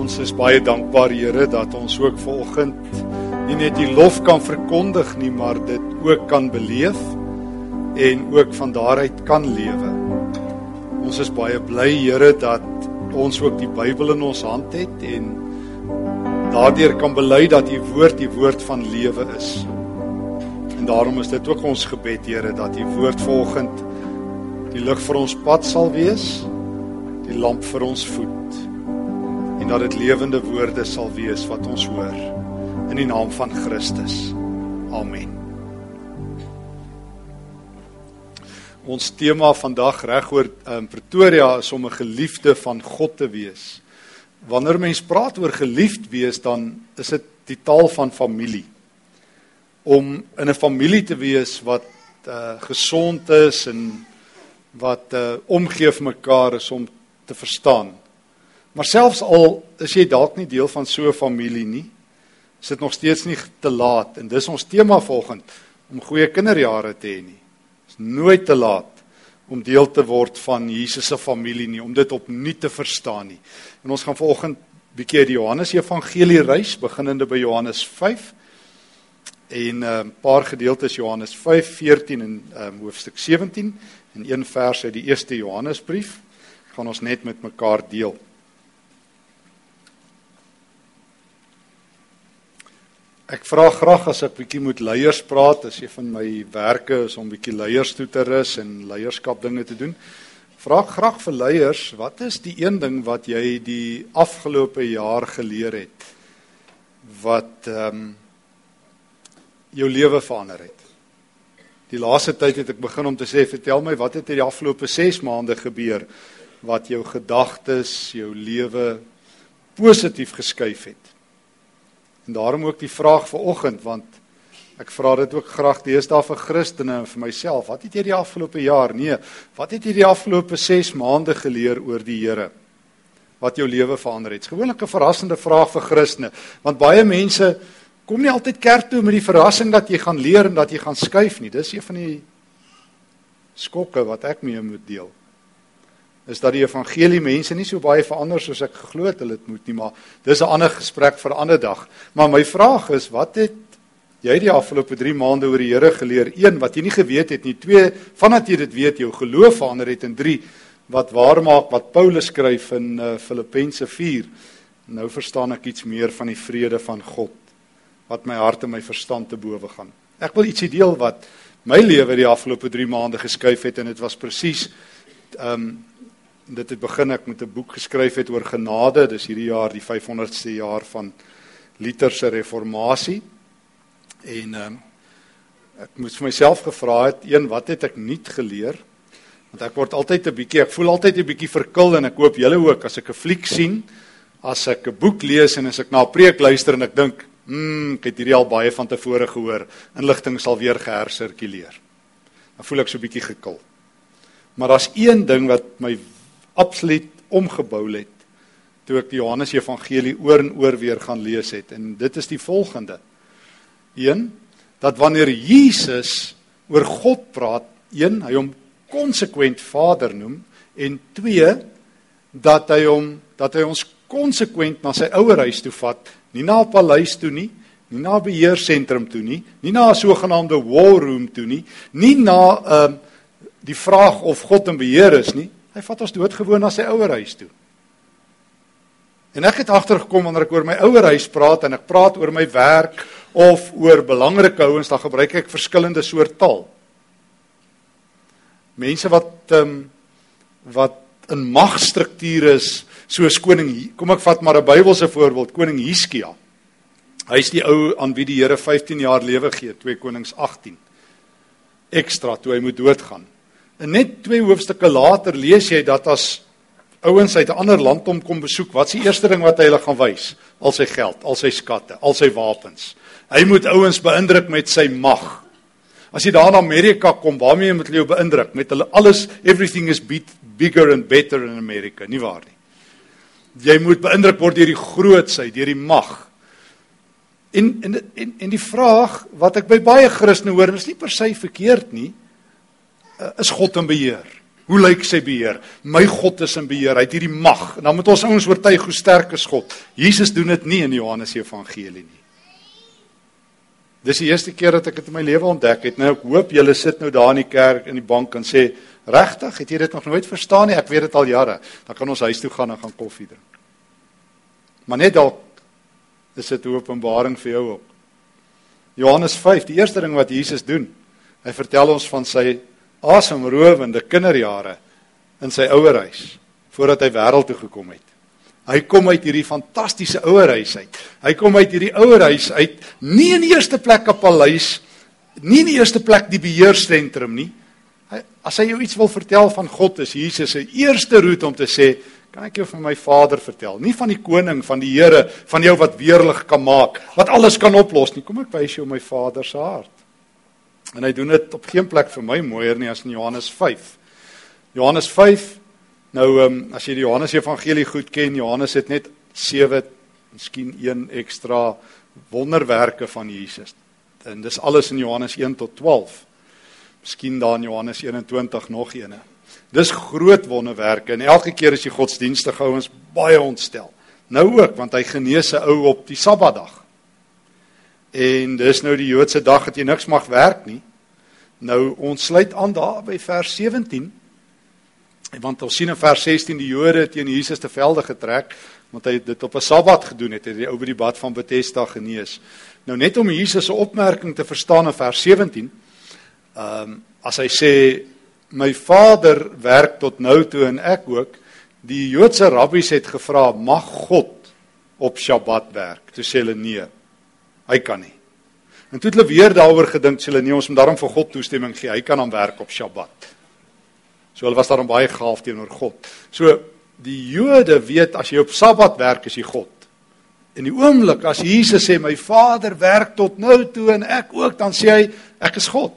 Ons is baie dankbaar Here dat ons ook vanoggend nie net die lof kan verkondig nie, maar dit ook kan beleef en ook van daaruit kan lewe. Ons is baie bly Here dat ons ook die Bybel in ons hand het en daardeur kan bely dat u woord die woord van lewe is. En daarom is dit ook ons gebed Here dat u woord vanoggend die lig vir ons pad sal wees, die lamp vir ons voet dat dit lewende woorde sal wees wat ons hoor in die naam van Christus. Amen. Ons tema vandag regoor um, Pretoria is om 'n geliefde van God te wees. Wanneer mens praat oor geliefd wees, dan is dit die taal van familie. Om in 'n familie te wees wat uh, gesond is en wat uh, omgee vir mekaar is om te verstaan. Maar selfs al is jy dalk nie deel van so 'n familie nie, is dit nog steeds nie te laat en dis ons tema volgend om goeie kinderjare te hê nie. Dit is nooit te laat om deel te word van Jesus se familie nie, om dit opnuut te verstaan nie. En ons gaan volgend bietjie die Johannes Evangelie reis beginnende by Johannes 5 en 'n uh, paar gedeeltes Johannes 5, 14 en um, hoofstuk 17 en een vers uit die eerste Johannesbrief gaan ons net met mekaar deel. Ek vra graag as ek bietjie met leiers praat, as een van my werke is om bietjie leiers toe te rus en leierskap dinge te doen. Vra graag vir leiers, wat is die een ding wat jy die afgelope jaar geleer het wat ehm um, jou lewe verander het? Die laaste tyd het ek begin om te sê, vertel my, wat het in die afgelope 6 maande gebeur wat jou gedagtes, jou lewe positief geskuif het? En daarom ook die vraag vir oggend want ek vra dit ook graag deesdae vir Christene en vir myself. Wat het jy die afgelope jaar? Nee, wat het jy die afgelope 6 maande geleer oor die Here? Wat jou lewe verander het? Gewoonlik 'n verrassende vraag vir Christene, want baie mense kom nie altyd kerk toe met die verrassing dat jy gaan leer en dat jy gaan skuif nie. Dis een van die skokke wat ek mee moet deel is dat die evangelie mense nie so baie verander soos ek geglo het hulle moet nie, maar dis 'n ander gesprek vir 'n ander dag. Maar my vraag is, wat het jy die afgelope 3 maande oor die Here geleer? 1 wat jy nie geweet het nie, 2 vandat jy dit weet jou geloof verander het en 3 wat waar maak wat Paulus skryf in uh, Filippense 4. Nou verstaan ek iets meer van die vrede van God wat my hart en my verstand te bowe gaan. Ek wil ietsie deel wat my lewe die afgelope 3 maande geskuif het en dit was presies ehm um, dit het begin ek met 'n boek geskryf het oor genade. Dis hierdie jaar die 500ste jaar van Luther se reformatie. En ehm um, ek moes vir myself gevra het, een, wat het ek nuut geleer? Want ek word altyd 'n bietjie, ek voel altyd 'n bietjie verkil en ek hoop julle ook as ek 'n fliek sien, as ek 'n boek lees en as ek na 'n preek luister en ek dink, "Mmm, ek het hierdie al baie van tevore gehoor. Inligting sal weer gehersirkuleer." Dan voel ek so 'n bietjie gekil. Maar daar's een ding wat my absoluut omgebou het toe ek die Johannes Evangelie oor en oor weer gaan lees het en dit is die volgende. 1 dat wanneer Jesus oor God praat, 1 hy hom konsekwent Vader noem en 2 dat hy hom dat hy ons konsekwent na sy ouerhuis toe vat, nie na 'n paleis toe nie, nie na 'n beheersentrum toe nie, nie na 'n sogenaamde war room toe nie, nie na 'n uh, die vraag of God in beheer is nie, Hy vat ons doodgewoon na sy ouerhuis toe. En ek het agtergekom wanneer ek oor my ouerhuis praat en ek praat oor my werk of oor belangrike ouens, dan gebruik ek verskillende soort taal. Mense wat ehm um, wat in magstrukture is, soos koning, kom ek vat maar 'n Bybelse voorbeeld, koning Hiskia. Hy is die ou aan wie die Here 15 jaar lewe gee, 2 Konings 18. Ekstra toe hy moet doodgaan. En net twee hoofstukke later lees jy dat as ouens uit 'n ander land hom kom besoek, wat is die eerste ding wat hy hulle gaan wys? Al sy geld, al sy skatte, al sy wapens. Hy moet ouens beïndruk met sy mag. As jy daar in Amerika kom, waarmee moet hulle jou beïndruk? Met hulle alles everything is beat, bigger and better in America, nie waar nie? Jy moet beïndruk word deur die grootsheid, deur die mag. En en en en die vraag wat ek by baie Christene hoor, is nie per se verkeerd nie. Is God in beheer. Hoe lyk sy beheer? My God is in beheer. Hy het hierdie mag. En dan moet ons ouens oortuig hoe sterk is God. Jesus doen dit nie in Johannes Evangelie nie. Dis die eerste keer dat ek dit in my lewe ontdek het. Nou ek hoop julle sit nou daar in die kerk in die bank en sê, "Regtig, het jy dit nog nooit verstaan nie? Ek weet dit al jare." Dan kan ons huis toe gaan en gaan koffie drink. Maar net dalk is dit 'n openbaring vir jou ook. Johannes 5, die eerste ding wat Jesus doen, hy vertel ons van sy asemrowende kinderjare in sy ouerhuis voordat hy wêreld toe gekom het. Hy kom uit hierdie fantastiese ouerhuis uit. Hy kom uit hierdie ouerhuis uit, nie in die eerste plek 'n paleis, nie in die eerste plek die beheersentrum nie. Hy, as hy jou iets wil vertel van God, is Jesus se eerste roete om te sê, kan ek jou van my Vader vertel, nie van die koning, van die Here, van jou wat weerlig kan maak, wat alles kan oplos nie. Kom ek wys jou my Vader se hart. En hy doen dit op geen plek vir my mooier nie as in Johannes 5. Johannes 5. Nou ehm um, as jy die Johannes Evangelie goed ken, Johannes het net 7, miskien 1 ekstra wonderwerke van Jesus. En dis alles in Johannes 1 tot 12. Miskien daar in Johannes 21 nog eene. Dis groot wonderwerke en elke keer as jy godsdienstige ouens baie ontstel. Nou ook want hy genees 'n ou op die Sabbatdag. En dis nou die Joodse dag dat jy niks mag werk nie. Nou ons sluit aan daar by vers 17. Want ons sien in vers 16 die Jode teen Jesus te velde getrek want hy dit op 'n Sabbat gedoen het, het hy oor die bad van Bethesda genees. Nou net om Jesus se opmerking te verstaan in vers 17. Ehm um, as hy sê my Vader werk tot nou toe en ek ook, die Joodse rabbies het gevra, mag God op Sabbat werk? Toe sê hulle nee. Hy kan nie. En toe het hulle weer daaroor gedink, sê hulle nee, ons moet daarom vir God toestemming gee. Hy kan dan werk op Sabbat. So hulle was daarom baie gaaf teenoor God. So die Jode weet as jy op Sabbat werk, is jy God. In die oomblik as Jesus sê my Vader werk tot nou toe en ek ook, dan sê hy ek is God.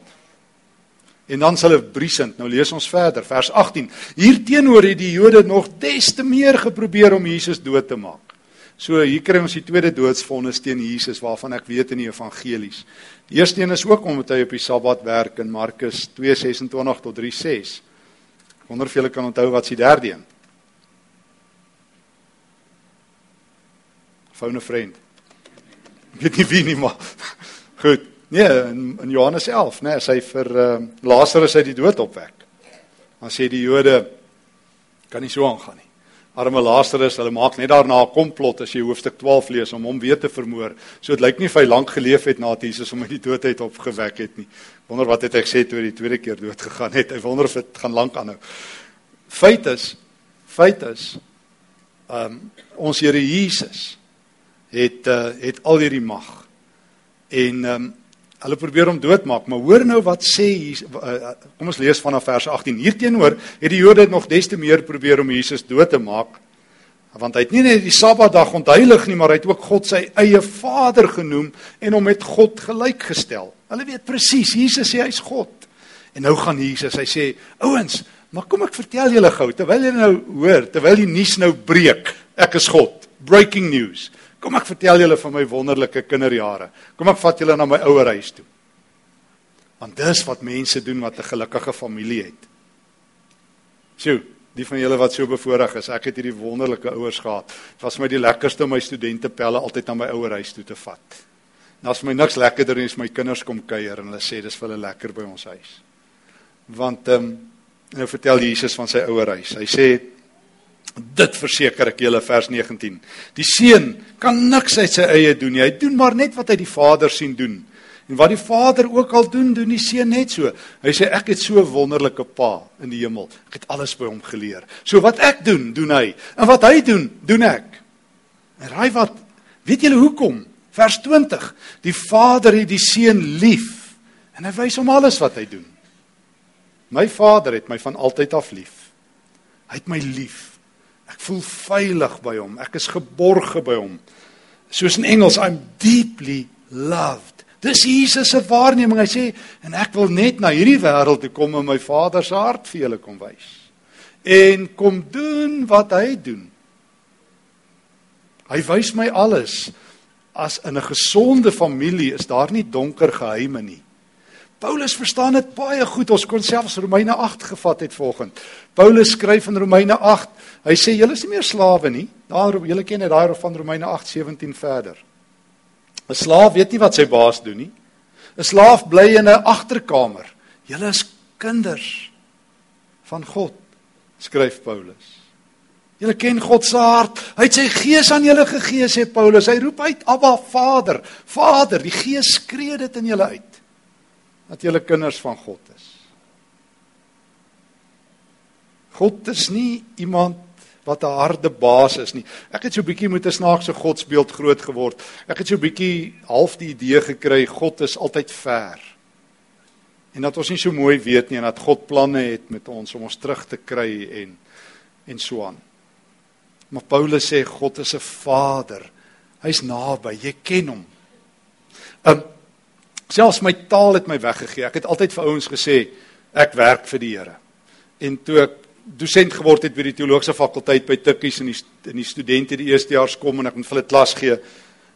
En dan sal hulle briesend. Nou lees ons verder, vers 18. Hierteenoor het die Jode nog des te meer geprobeer om Jesus dood te maak. So hier kry ons die tweede doodsvonnis teen Jesus waarvan ek weet in die evangelies. Die eerste een is ook omdat hy op die Sabbat werk in Markus 2:26 tot 3:6. Wonder of julle kan onthou wat se derde een. Foune vriend. Ek weet nie wie nie maar. Goed. Nee, in, in Johannes 11, né, nee, as hy vir uh, Lazarus uit die dood opwek. Dan sê die Jode kan nie so aangaan nie arme Lazarus, hulle maak net daarna 'n komplot as jy hoofstuk 12 lees om hom weer te vermoor. So dit lyk nie of hy lank geleef het nadat Jesus hom uit die dood uit opgewek het nie. Wonder wat het hy gesê toe hy die tweede keer dood gegaan het. Hy wonder of dit gaan lank aanhou. Feit is, feit is, um ons Here Jesus het uh, het al hierdie mag. En um Hulle probeer hom doodmaak, maar hoor nou wat sê hier uh, kom ons lees vanaf vers 18. Hierteenoor het die Jode nog des te meer probeer om Jesus dood te maak. Want hy het nie net die Sabbatdag ontheilig nie, maar hy het ook God sy eie Vader genoem en hom met God gelyk gestel. Hulle weet presies, Jesus sê hy's God. En nou gaan Jesus, hy sê, ouens, maar kom ek vertel julle gou terwyl julle nou hoor, terwyl die nuus nou breek, ek is God. Breaking news. Kom ek vertel julle van my wonderlike kinderjare. Kom ek vat julle na my ouerhuis toe. Want dis wat mense doen wat 'n gelukkige familie het. Sjoe, die van julle wat so bevoorreg is, ek het hierdie wonderlike ouers gehad. Dit was my die lekkerste om my studente pelle altyd na my ouerhuis toe te vat. En as my niks lekkerder is my kinders kom kuier en hulle sê dis vir hulle lekker by ons huis. Want ehm um, nou vertel Jesus van sy ouerhuis. Hy sê Dit verseker ek julle vers 19. Die seun kan niks uit sy eie doen nie. Hy doen maar net wat hy die Vader sien doen. En wat die Vader ook al doen, doen die seun net so. Hy sê ek het so 'n wonderlike Pa in die hemel. Ek het alles by hom geleer. So wat ek doen, doen hy. En wat hy doen, doen ek. En raai wat? Weet julle hoekom? Vers 20. Die Vader het die seun lief en hy wys hom alles wat hy doen. My Vader het my van altyd af lief. Hy het my lief. Voel veilig by hom. Ek is geborge by hom. Soos in Engels, I'm deeply loved. Dis Jesus se waarneming. Hy sê en ek wil net na hierdie wêreld toe kom en my Vader se hart vir julle kom wys. En kom doen wat hy doen. Hy wys my alles. As in 'n gesonde familie is daar nie donker geheime nie. Paulus verstaan dit baie goed. Ons kon selfs Romeine 8 gevat het volgens. Paulus skryf in Romeine 8. Hy sê julle is nie meer slawe nie. Daar julle ken dit daai van Romeine 8:17 verder. 'n Slaaf weet nie wat sy baas doen nie. 'n Slaaf bly in 'n agterkamer. Julle is kinders van God, skryf Paulus. Julle ken God se hart. Hy het sy gees aan julle gegee, sê Paulus. Hy roep uit, "Abba, Vader, Vader." Die Gees skree dit in julle uit. Dat julle kinders van God is. God is nie iemand wat 'n harde baas is nie. Ek het so 'n bietjie met 'n snaakse godsbeeld groot geword. Ek het so 'n bietjie half die idee gekry God is altyd ver. En dat ons nie so mooi weet nie en dat God planne het met ons om ons terug te kry en en so aan. Maar Paulus sê God is 'n Vader. Hy's naby, jy ken hom. Um selfs my taal het my weggegee. Ek het altyd vir ouens gesê ek werk vir die Here. En toe ek dosent geword het by die teologiese fakulteit by Tikkies en die in die studente die eerste jaar kom en ek moet vir hulle klas gee,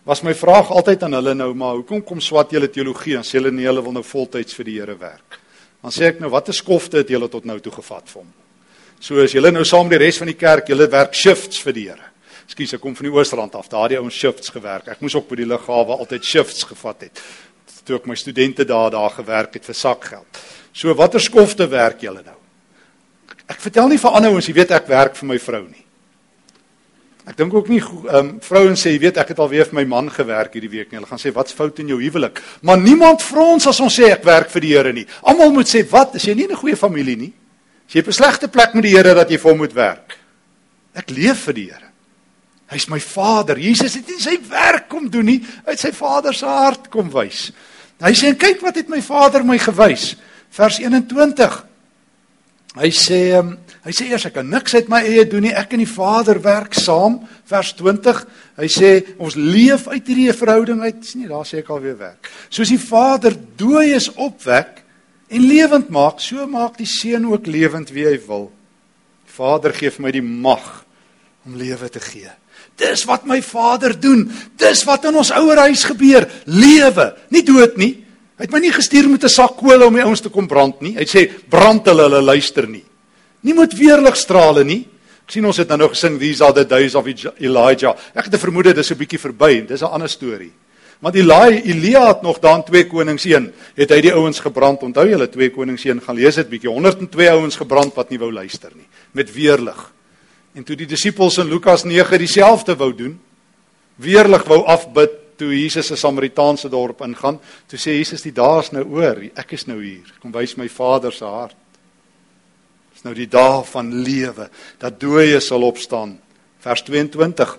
was my vraag altyd aan hulle nou maar hoekom kom swat julle teologie en sê hulle nee hulle wil nou voltyds vir die Here werk. Dan sê ek nou watter skofte het julle tot nou toe gevat vir hom? So as julle nou saam met die res van die kerk, julle werk shifts vir die Here. Ekskuus, ek kom van die Oostrand af. Daardie ouens shifts gewerk. Ek moes ook by die lughawe altyd shifts gevat het. Toe ek my studente daar daar gewerk het vir sakgeld. So watter skofte werk julle nou? Ek vertel nie vir ander ouens, jy weet ek werk vir my vrou nie. Ek dink ook nie ehm um, vrouens sê jy weet ek het al weer vir my man gewerk hierdie week nie. Hulle gaan sê wat's fout in jou huwelik? Maar niemand vra ons as ons sê ek werk vir die Here nie. Almal moet sê wat, is jy nie 'n goeie familie nie? As jy op 'n slegte plek met die Here dat jy vir hom moet werk. Ek leef vir die Here. Hy's my Vader. Jesus het nie sy werk kom doen nie, het sy Vader se hart kom wys. Hy sê kyk wat het my Vader my gewys. Vers 21. Hy sê um, hy sê eers ek kan niks uit my eie doen nie, ek en die Vader werk saam. Vers 20. Hy sê ons leef uit hierdie verhouding uit. Dis nie daar sê ek alweer werk. Soos die Vader dooies opwek, en lewend maak, so maak die seun ook lewend wie hy wil. Die Vader gee vir my die mag om lewe te gee. Dis wat my Vader doen. Dis wat in ons ouerhuis gebeur. Lewe, nie dood nie. Hy het my nie gestuur met 'n sak kolle om die ouens te kom brand nie. Hy sê brand hulle, hulle luister nie. Nie met weerligstrale nie. Ek sien ons het nou nog gesing these are the days of Elijah. Ek het 'n vermoede dis 'n bietjie verby. Dis 'n ander storie. Want Elia Elia het nog daan 2 Konings 1 het hy die ouens gebrand. Onthou julle 2 Konings 1 gaan lees dit bietjie 102 ouens gebrand wat nie wou luister nie met weerlig. En toe die disippels in Lukas 9 dieselfde wou doen, weerlig wou afbid toe Jesus 'n Samaritaanse dorp ingaan, toe sê Jesus die dae is nou oor, ek is nou hier. Kom wys my Vader se hart. Dis nou die dae van lewe dat dooies sal opstaan. Vers 22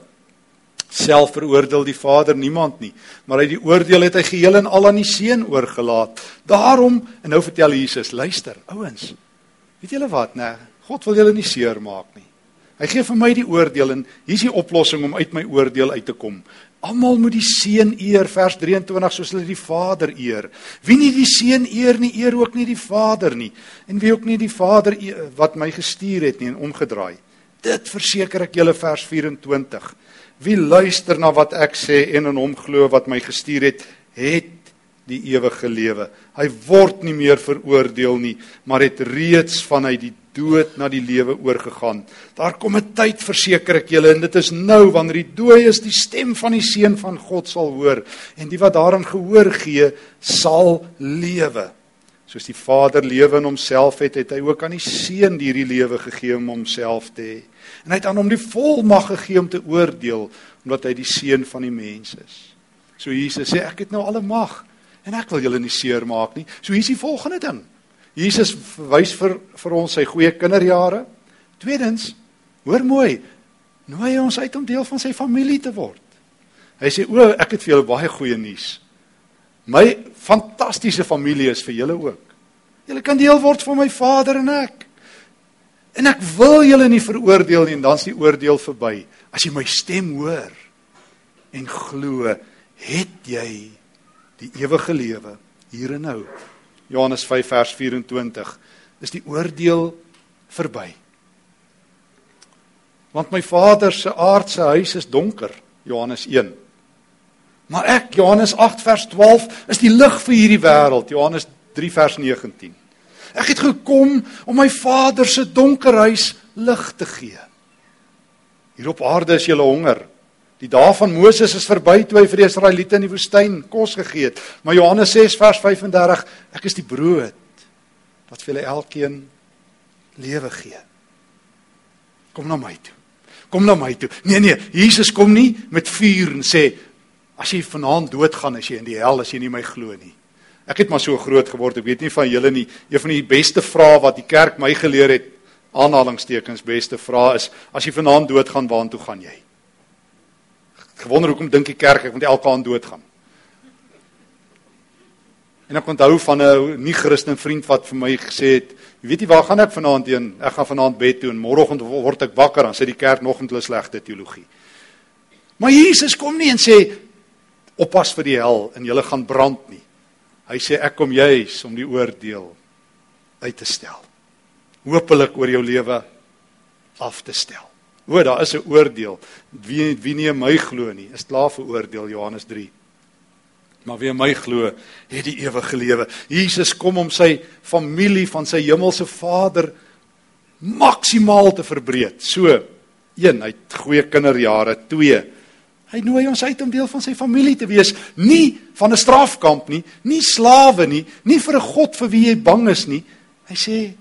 self veroordeel die Vader niemand nie, maar hy die oordeel het hy geheel en al aan die seun oorgelaat. Daarom en nou vertel Jesus, luister, ouens. Weet julle wat, nê? God wil julle nie seermaak nie. Hy gee vir my die oordeel en hier's die oplossing om uit my oordeel uit te kom. Almal moet die seun eer vers 23 soos hulle die Vader eer. Wie nie die seun eer nie, eer ook nie die Vader nie. En wie ook nie die Vader eer, wat my gestuur het nie en omgedraai. Dit verseker ek julle vers 24. Wie luister na wat ek sê en in hom glo wat my gestuur het, het die ewige lewe. Hy word nie meer veroordeel nie, maar het reeds vanuit die dood na die lewe oorgegaan. Daar kom 'n tyd verseker ek julle en dit is nou wanneer die dooies die stem van die seun van God sal hoor en die wat daaraan gehoor gee sal lewe. Soos die Vader lewe in homself het, het hy ook aan die seun hierdie lewe gegee om homself te hê en hy het aan hom die volmag gegee om te oordeel omdat hy die seun van die mens is. So Jesus sê ek het nou alle mag en ek wil julle nie seermaak nie. So hier is die volgende ding. Jesus wys vir vir ons sy goeie kinderjare. Tweedens, hoor mooi, nooi ons uit om deel van sy familie te word. Hy sê o, ek het vir julle baie goeie nuus. My fantastiese familie is vir julle ook. Julle kan deel word van my Vader en ek. En ek wil julle nie veroordeel nie en dan's die oordeel verby. As jy my stem hoor en glo, het jy die ewige lewe hier en nou. Johannes 5 vers 24 is die oordeel verby. Want my Vader se aardse huis is donker, Johannes 1. Maar ek, Johannes 8 vers 12, is die lig vir hierdie wêreld, Johannes 3 vers 19. Ek het gekom om my Vader se donker huis lig te gee. Hier op aarde is julle honger. Die dae van Moses is verby toe hy vir die Israeliete in die woestyn kos gegee het. Maar Johannes 6 vers 35, ek is die brood wat vir julle elkeen lewe gee. Kom na my toe. Kom na my toe. Nee nee, Jesus kom nie met vuur en sê as jy vanaand doodgaan as jy in die hel as jy nie my glo nie. Ek het maar so groot geword, ek weet nie van julle nie. Een van die beste vrae wat die kerk my geleer het, aanhalingstekens beste vrae is as jy vanaand doodgaan, waartoe gaan jy? Gewonder hoekom dink die kerk ek moet elke aand doodgaan? En ek onthou van 'n nie-Christen vriend wat vir my gesê het, "Jy weet nie waar gaan ek vanaand heen? Ek gaan vanaand bed toe en môreoggend word ek wakker dan sê die kerk nog 'n slegte teologie." Maar Jesus kom nie en sê oppas vir die hel en julle gaan brand nie. Hy sê ek kom juis om die oordeel uit te stel. Hoopelik oor jou lewe af te stel. O, daar is 'n oordeel. Wie wie nie my glo nie, is klaar veroordeel Johannes 3 maar wie my glo, het die ewige lewe. Jesus kom om sy familie van sy hemelse Vader maksimaal te verbreek. So, 1, hy het goeie kinderjare, 2, hy nooi ons uit om deel van sy familie te wees, nie van 'n strafkamp nie, nie slawe nie, nie vir 'n God vir wie jy bang is nie. Hy sê,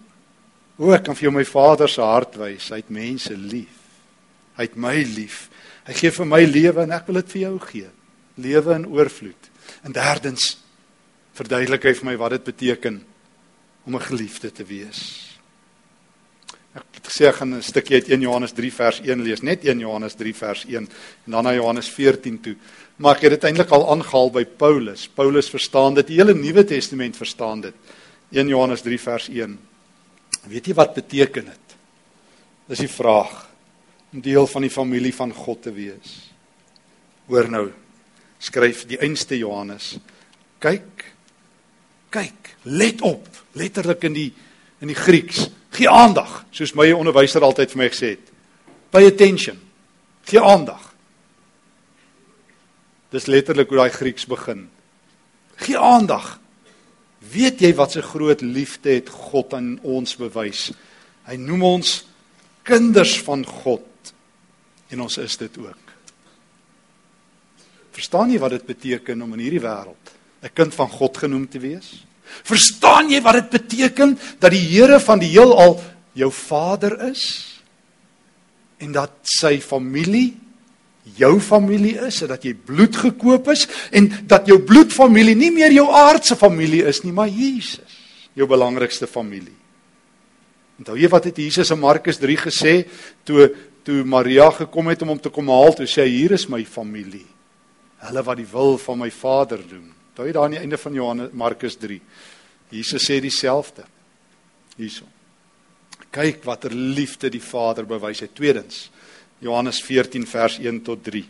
"O, ek kan vir jou my Vader se hart wys. Hy het mense lief. Hy het my lief. Hy gee vir my lewe en ek wil dit vir jou gee. Lewe in oorvloed." En derdens verduidelik hy vir my wat dit beteken om 'n geliefde te wees. Ek het gesê ek gaan 'n stukkie uit 1 Johannes 3 vers 1 lees, net 1 Johannes 3 vers 1 en dan na Johannes 14 toe. Maar ek het dit eintlik al aangehaal by Paulus. Paulus verstaan dit, die hele Nuwe Testament verstaan dit. 1 Johannes 3 vers 1. Weet jy wat beteken dit? Dis die vraag om deel van die familie van God te wees. Hoor nou, skryf die einste Johannes. Kyk. Kyk, let op, letterlik in die in die Grieks. Gee aandag, soos my onderwyser altyd vir my gesê het. Pay attention. Gee aandag. Dis letterlik hoe daai Grieks begin. Gee aandag. Weet jy wat 'n groot liefde het God aan ons bewys? Hy noem ons kinders van God en ons is dit ook. Verstaan jy wat dit beteken om in hierdie wêreld 'n kind van God genoem te wees? Verstaan jy wat dit beteken dat die Here van die heelal jou Vader is en dat sy familie jou familie is, dat jy bloed gekoop is en dat jou bloedfamilie nie meer jou aardse familie is nie, maar Jesus, jou belangrikste familie. Onthou jy wat het Jesus in Markus 3 gesê toe toe Maria gekom het om hom te kom haal, toe sê hy hier is my familie hulle wat die wil van my Vader doen. Toe daar aan die einde van Johannes Markus 3. Jesus sê dieselfde. Hierso. Kyk watter liefde die Vader bewys het. Tweedens, Johannes 14 vers 1 tot 3.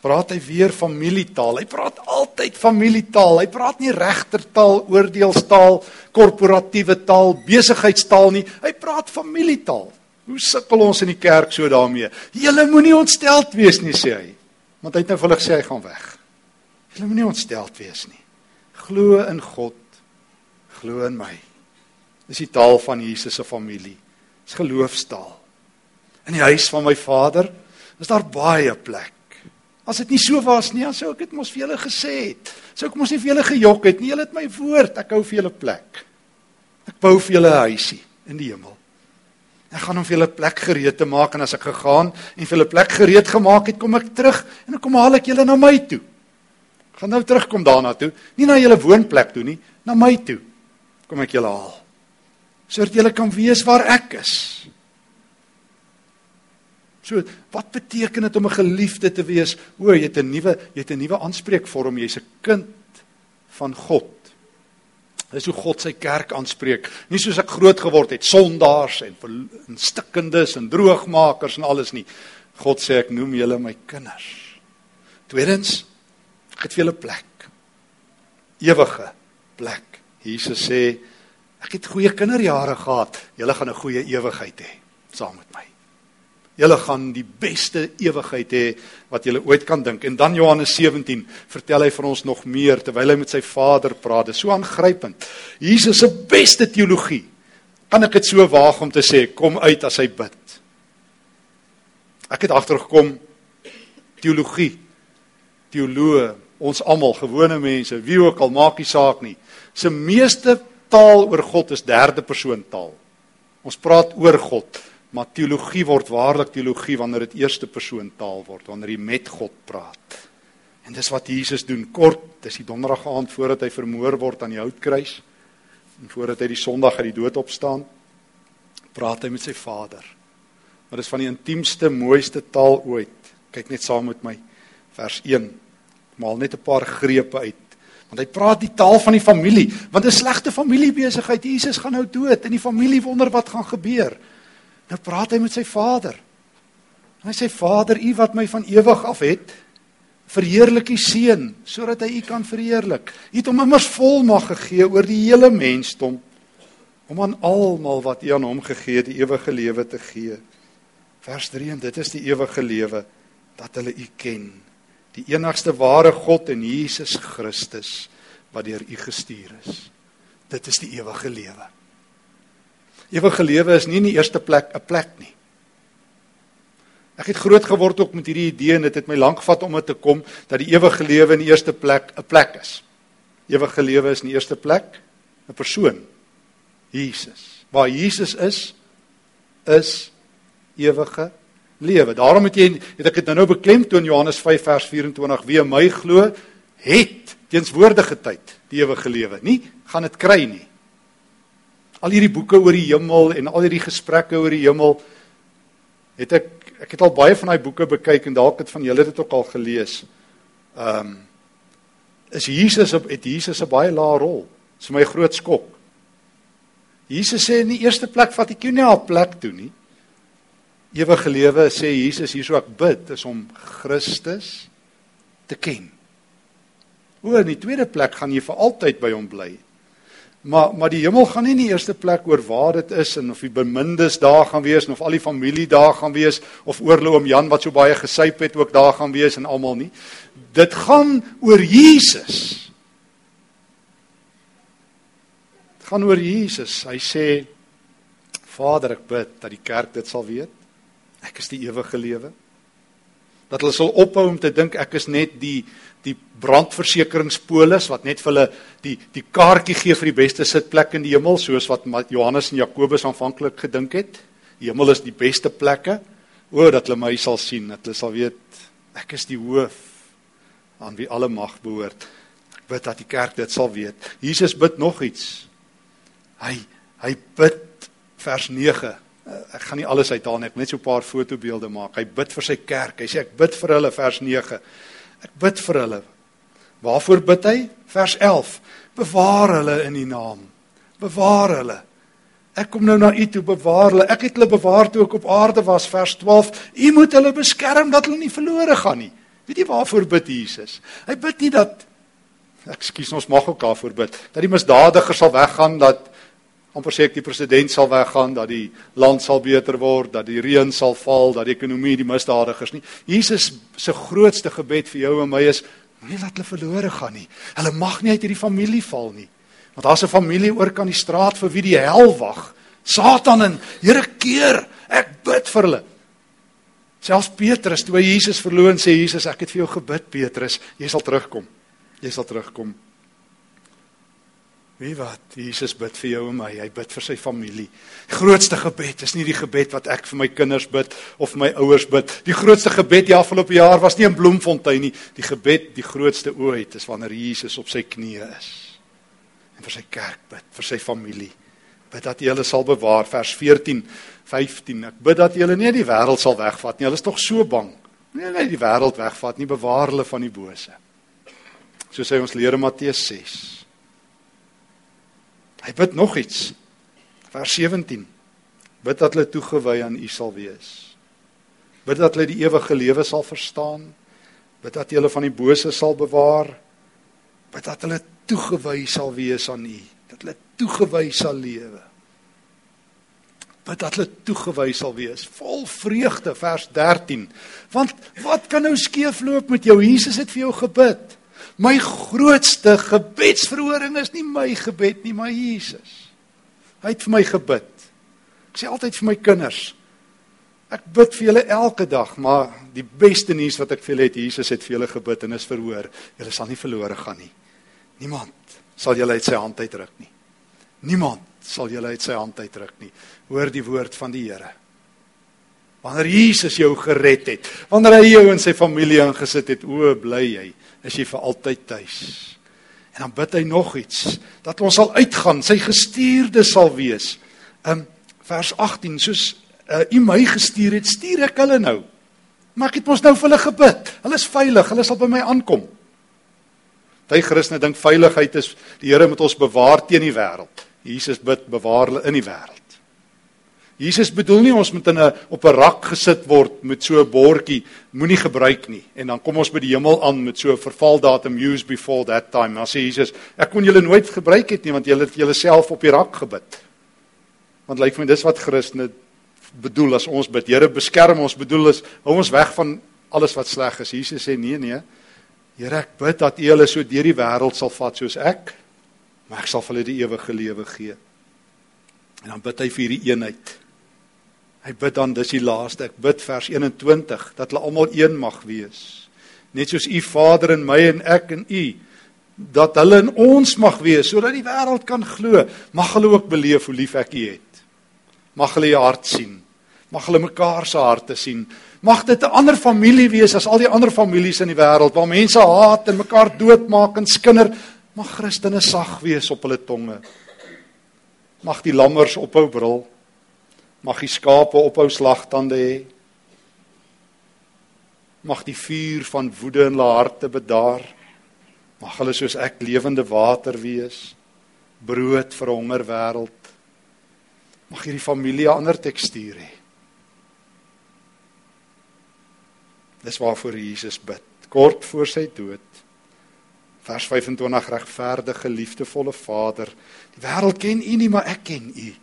Praat hy weer familietaal. Hy praat altyd familietaal. Hy praat nie regtertaal, oordeelstaal, korporatiewe taal, besigheidstaal nie. Hy praat familietaal. Hoe sukkel ons in die kerk so daarmee? Julle moenie ontsteld wees nie, sê hy. Want hy het nou vir hulle gesê hy gaan weg. Julle moenie ontsteld wees nie. Glo in God. Glo in my. Dis die taal van Jesus se familie. Dis geloofstaal. In die huis van my Vader is daar baie plek. As dit nie so was nie, dan sou ek dit mos vir julle gesê het. Sou ek mos nie vir julle gejok het nie. Julle het my woord. Ek hou vir julle plek. Ek bou vir julle 'n huisie in die hemel. Ek gaan hom vir julle plek gereed te maak en as ek gegaan en vir julle plek gereed gemaak het, kom ek terug en dan kom haal ek julle na my toe. Ek gaan nou terugkom daarna toe, nie na julle woonplek toe nie, na my toe. Kom ek julle haal. Sodat julle kan weet waar ek is. So, wat beteken dit om 'n geliefde te wees? O, jy het 'n nuwe, jy het 'n nuwe aanspreekvorm, jy's 'n kind van God. Dis hoe God sy kerk aanspreek. Nie soos ek groot geword het, sondaars en, en stikkendes en droogmakers en alles nie. God sê ek noem julle my kinders. Tweedens, ek het vir julle plek. Ewige plek. Jesus sê ek het goeie kinderjare gehad. Julle gaan 'n goeie ewigheid hê saam met my. Julle gaan die beste ewigheid hê wat julle ooit kan dink. En dan Johannes 17 vertel hy vir ons nog meer terwyl hy met sy Vader praat. Dit is so aangrypend. Jesus se beste teologie. Kan ek dit so waag om te sê, kom uit as hy bid. Ek het agtergekom teologie, teoloë, ons almal gewone mense, wie ook al maak nie saak nie. Se meeste taal oor God is derde persoon taal. Ons praat oor God, maar teologie word waarlik teologie wanneer dit eerste persoon taal word, wanneer jy met God praat. En dis wat Jesus doen kort, dis die donderdag aand voordat hy vermoor word aan die houtkruis en voordat hy die Sondag uit die dood opstaan, praat hy met sy Vader. Maar dis van die intiemste, mooiste taal ooit. Kyk net saam met my vers 1. Maal net 'n paar grepe uit Want hy praat die taal van die familie, want 'n slegte familiebesigheid, Jesus gaan nou dood en die familie wonder wat gaan gebeur. Nou praat hy met sy vader. Hy sê Vader, U wat my van ewig af het, verheerlik U seun sodat hy U kan verheerlik. U het hom immers volmag gegee oor die hele mensdom om aan almal wat U aan hom gegee het, die ewige lewe te gee. Vers 3 en dit is die ewige lewe dat hulle U ken die enigste ware God en Jesus Christus wat deur U gestuur is. Dit is die ewige lewe. Ewige lewe is nie in die eerste plek 'n plek nie. Ek het groot geword ook met hierdie idee en dit het my lank gevat om dit te kom dat die ewige lewe in die eerste plek 'n plek is. Ewige lewe is in die eerste plek 'n persoon. Jesus. Waar Jesus is, is ewige lewe. Daarom het jy het ek dit nou nou beklemtoon Johannes 5 vers 24 wie my glo het teenswoordige tyd die ewige lewe. Nie gaan dit kry nie. Al hierdie boeke oor die hemel en al hierdie gesprekke oor die hemel het ek ek het al baie van daai boeke bekyk en dalk het van julle dit ook al gelees. Ehm um, is Jesus op het Jesus 'n baie lae rol. Dis my groot skok. Jesus sê in die eerste plek vat ek jou nie op plek toe nie. Ewige lewe sê Jesus hierso ek bid is om Christus te ken. O, in die tweede plek gaan jy vir altyd by hom bly. Maar maar die hemel gaan nie in die eerste plek oor waar dit is en of die bemindes daar gaan wees en of al die familie daar gaan wees of oorlou om Jan wat so baie gesyp het ook daar gaan wees en almal nie. Dit gaan oor Jesus. Dit gaan oor Jesus. Hy sê Vader, ek bid dat die kerk dit sal weet Ek is die ewige lewe. Dat hulle sal ophou om te dink ek is net die die brandversekeringspolis wat net vir hulle die die kaartjie gee vir die beste sitplek in die hemel soos wat Johannes en Jakobus aanvanklik gedink het. Die hemel is die beste plekke. O dat hulle my sal sien, dat hulle sal weet ek is die hoof aan wie alle mag behoort. Ek bid dat die kerk dit sal weet. Jesus bid nog iets. Hy hy bid vers 9 Eh, ek gaan nie alles uithaal nie, ek net so 'n paar fotobeelde maak. Hy bid vir sy kerk. Hy sê ek bid vir hulle vers 9. Ek bid vir hulle. Waarvoor bid hy? Vers 11. Bewaar hulle in die naam. Bewaar hulle. Ek kom nou na u toe bewaar hulle. Ek het hulle bewaar toe ek op aarde was vers 12. U moet hulle beskerm dat hulle nie verlore gaan nie. Weet jy waarvoor bid Jesus? Hy bid nie dat Ekskuus, ons mag ook daarvoor bid dat die misdadigers sal weggaan, dat amper sê ek die president sal weggaan, dat die land sal beter word, dat die reën sal val, dat die ekonomie die misdadigers nie. Jesus se grootste gebed vir jou en my is moenie laat hulle verlore gaan nie. Hulle mag nie uit hierdie familie val nie. Want daar's 'n familie oor kan die straat vir wie die hel wag. Satan en Here keer, ek bid vir hulle. Selfs Petrus toe hy Jesus verloon sê Jesus, ek het vir jou gebid Petrus, jy sal terugkom. Jy sal terugkom. Wie wat? Jesus bid vir jou en my. Hy bid vir sy familie. Die grootste gebed is nie die gebed wat ek vir my kinders bid of my ouers bid. Die grootste gebed die afgelope jaar was nie in Bloemfontein nie. Die gebed, die grootste ooit, is wanneer Jesus op sy knieë is en vir sy kerk bid, vir sy familie. Bid dat hy hulle sal bewaar vers 14, 15. Ek bid dat hy hulle nie die wêreld sal wegvat nie. Hulle is tog so bang. Nee nee, die wêreld wegvat nie, bewaar hulle van die bose. So sê ons leer in Matteus 6. Hy bid nog iets. Vers 17. Bid dat hulle toegewy aan U sal wees. Bid dat hulle die ewige lewe sal verstaan. Bid dat jy hulle van die bose sal bewaar. Bid dat hulle toegewy sal wees aan U, dat hulle toegewy sal lewe. bid dat hulle toegewys sal wees, vol vreugde vers 13. Want wat kan nou skeefloop met jou? Jesus het vir jou gebid. My grootste gebedsverhoring is nie my gebed nie, maar Jesus. Hy het vir my gebid. Ek sê altyd vir my kinders, ek bid vir julle elke dag, maar die beste nuus wat ek vir julle het, Jesus het vir julle gebid en is verhoor. Julle sal nie verlore gaan nie. Niemand sal julle uit sy hand uitruk nie. Niemand sal julle uit sy hand uitruk nie. Hoor die woord van die Here. Wanneer Jesus jou gered het, wanneer hy jou in sy familie ingesit het, o, bly jy, is jy vir altyd tuis. En dan bid hy nog iets, dat ons sal uitgaan, sy gestuurde sal wees. Um vers 18, soos uh, u my gestuur het, stuur ek hulle nou. Maar ek het mos nou vir hulle gebid. Hulle is veilig, hulle sal by my aankom. Party Christene dink veiligheid is die Here moet ons bewaar teen die wêreld. Jesus bid bewaar hulle in die wêreld. Jesus bedoel nie ons moet in 'n op 'n rak gesit word met so 'n bordjie moenie gebruik nie en dan kom ons by die hemel aan met so 'n vervaldatum use before that time. Dan sê Jesus, ek kon julle nooit gebruik het nie want julle het julle self op die rak gebid. Want lyk vir my dis wat Christene bedoel as ons bid. Here beskerm ons, bedoel is hou ons weg van alles wat sleg is. Jesus sê nee nee. Here ek bid dat U hulle so deur die wêreld sal vat soos ek, maar ek sal vir hulle die ewige lewe gee. En dan bid hy vir hierdie eenheid. Hy bid dan dis die laaste. Ek bid vers 21 dat hulle almal een mag wees. Net soos U Vader in my en ek in U dat hulle in ons mag wees sodat die wêreld kan glo. Mag hulle ook beleef hoe lief ek U het. Mag hulle U hart sien. Mag hulle mekaar se harte sien. Mag dit 'n ander familie wees as al die ander families in die wêreld waar mense haat en mekaar doodmaak en skinder. Mag Christene sag wees op hulle tonge. Mag die lammers ophou brul. Mag die skape ophou slagtande hê. Mag die vuur van woede in hulle harte bedaar. Mag hulle soos ek lewende water wees. Brood vir 'n honger wêreld. Mag hierdie familie 'n ander tekstuur hê. Dis waarvoor Jesus bid. Kort voor sy dood. Vers 25 regverdige liefdevolle Vader. Die wêreld ken U nie, maar ek ken U.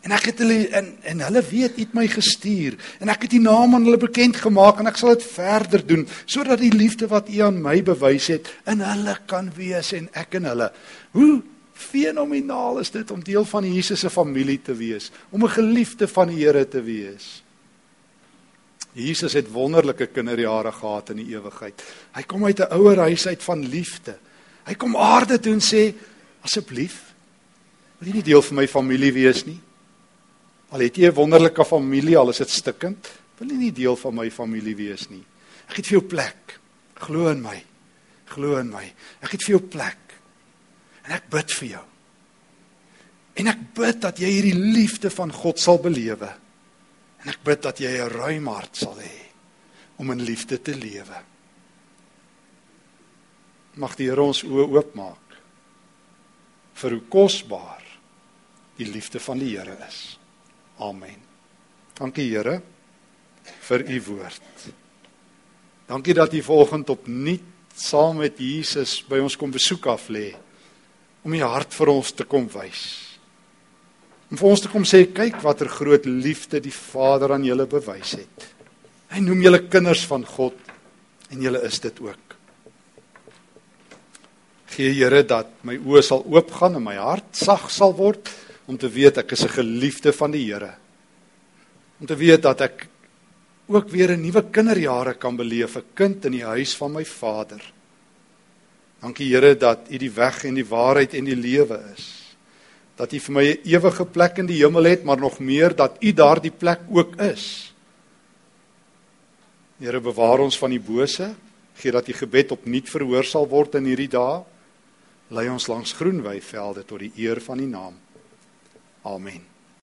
En ek het hulle en en hulle weet het my gestuur en ek het U naam aan hulle bekend gemaak en ek sal dit verder doen sodat die liefde wat U aan my bewys het in hulle kan wees en ek in hulle. Hoe fenomenaal is dit om deel van Jesus se familie te wees, om 'n geliefde van die Here te wees. Jesus het wonderlike kinderjare gehad in die ewigheid. Hy kom uit 'n ouer huis uit van liefde. Hy kom aarde toe en sê asseblief wil jy nie deel van my familie wees nie? Al het jy 'n wonderlike familie, al is dit stikkend, wil jy nie deel van my familie wees nie. Ek het vir jou plek. Glo in my. Glo in my. Ek het vir jou plek. En ek bid vir jou. En ek bid dat jy hierdie liefde van God sal belewe. En ek bid dat jy 'n ruim hart sal hê om in liefde te lewe. Mag die Here ons oë oopmaak vir hoe kosbaar die liefde van die Here is. Amen. Dankie Here vir u woord. Dankie dat u vanoggend opnuut saam met Jesus by ons kom besoek af lê om u hart vir ons te kom wys om vir ons te kom sê kyk watter groot liefde die Vader aan julle bewys het. Hy noem julle kinders van God en julle is dit ook. Gee Here dat my oë sal oopgaan en my hart sag sal word om te weet ek is 'n geliefde van die Here. Om te weet dat ek ook weer 'n nuwe kinderjare kan beleef, 'n kind in die huis van my Vader. Dankie Here dat U die weg en die waarheid en die lewe is dat U vir my 'n ewige plek in die hemel het, maar nog meer dat U daardie plek ook is. Here bewaar ons van die bose, gee dat U gebed opnuut verhoor sal word in hierdie dae. Lei ons langs groen weivelde tot die eer van U naam. Amen.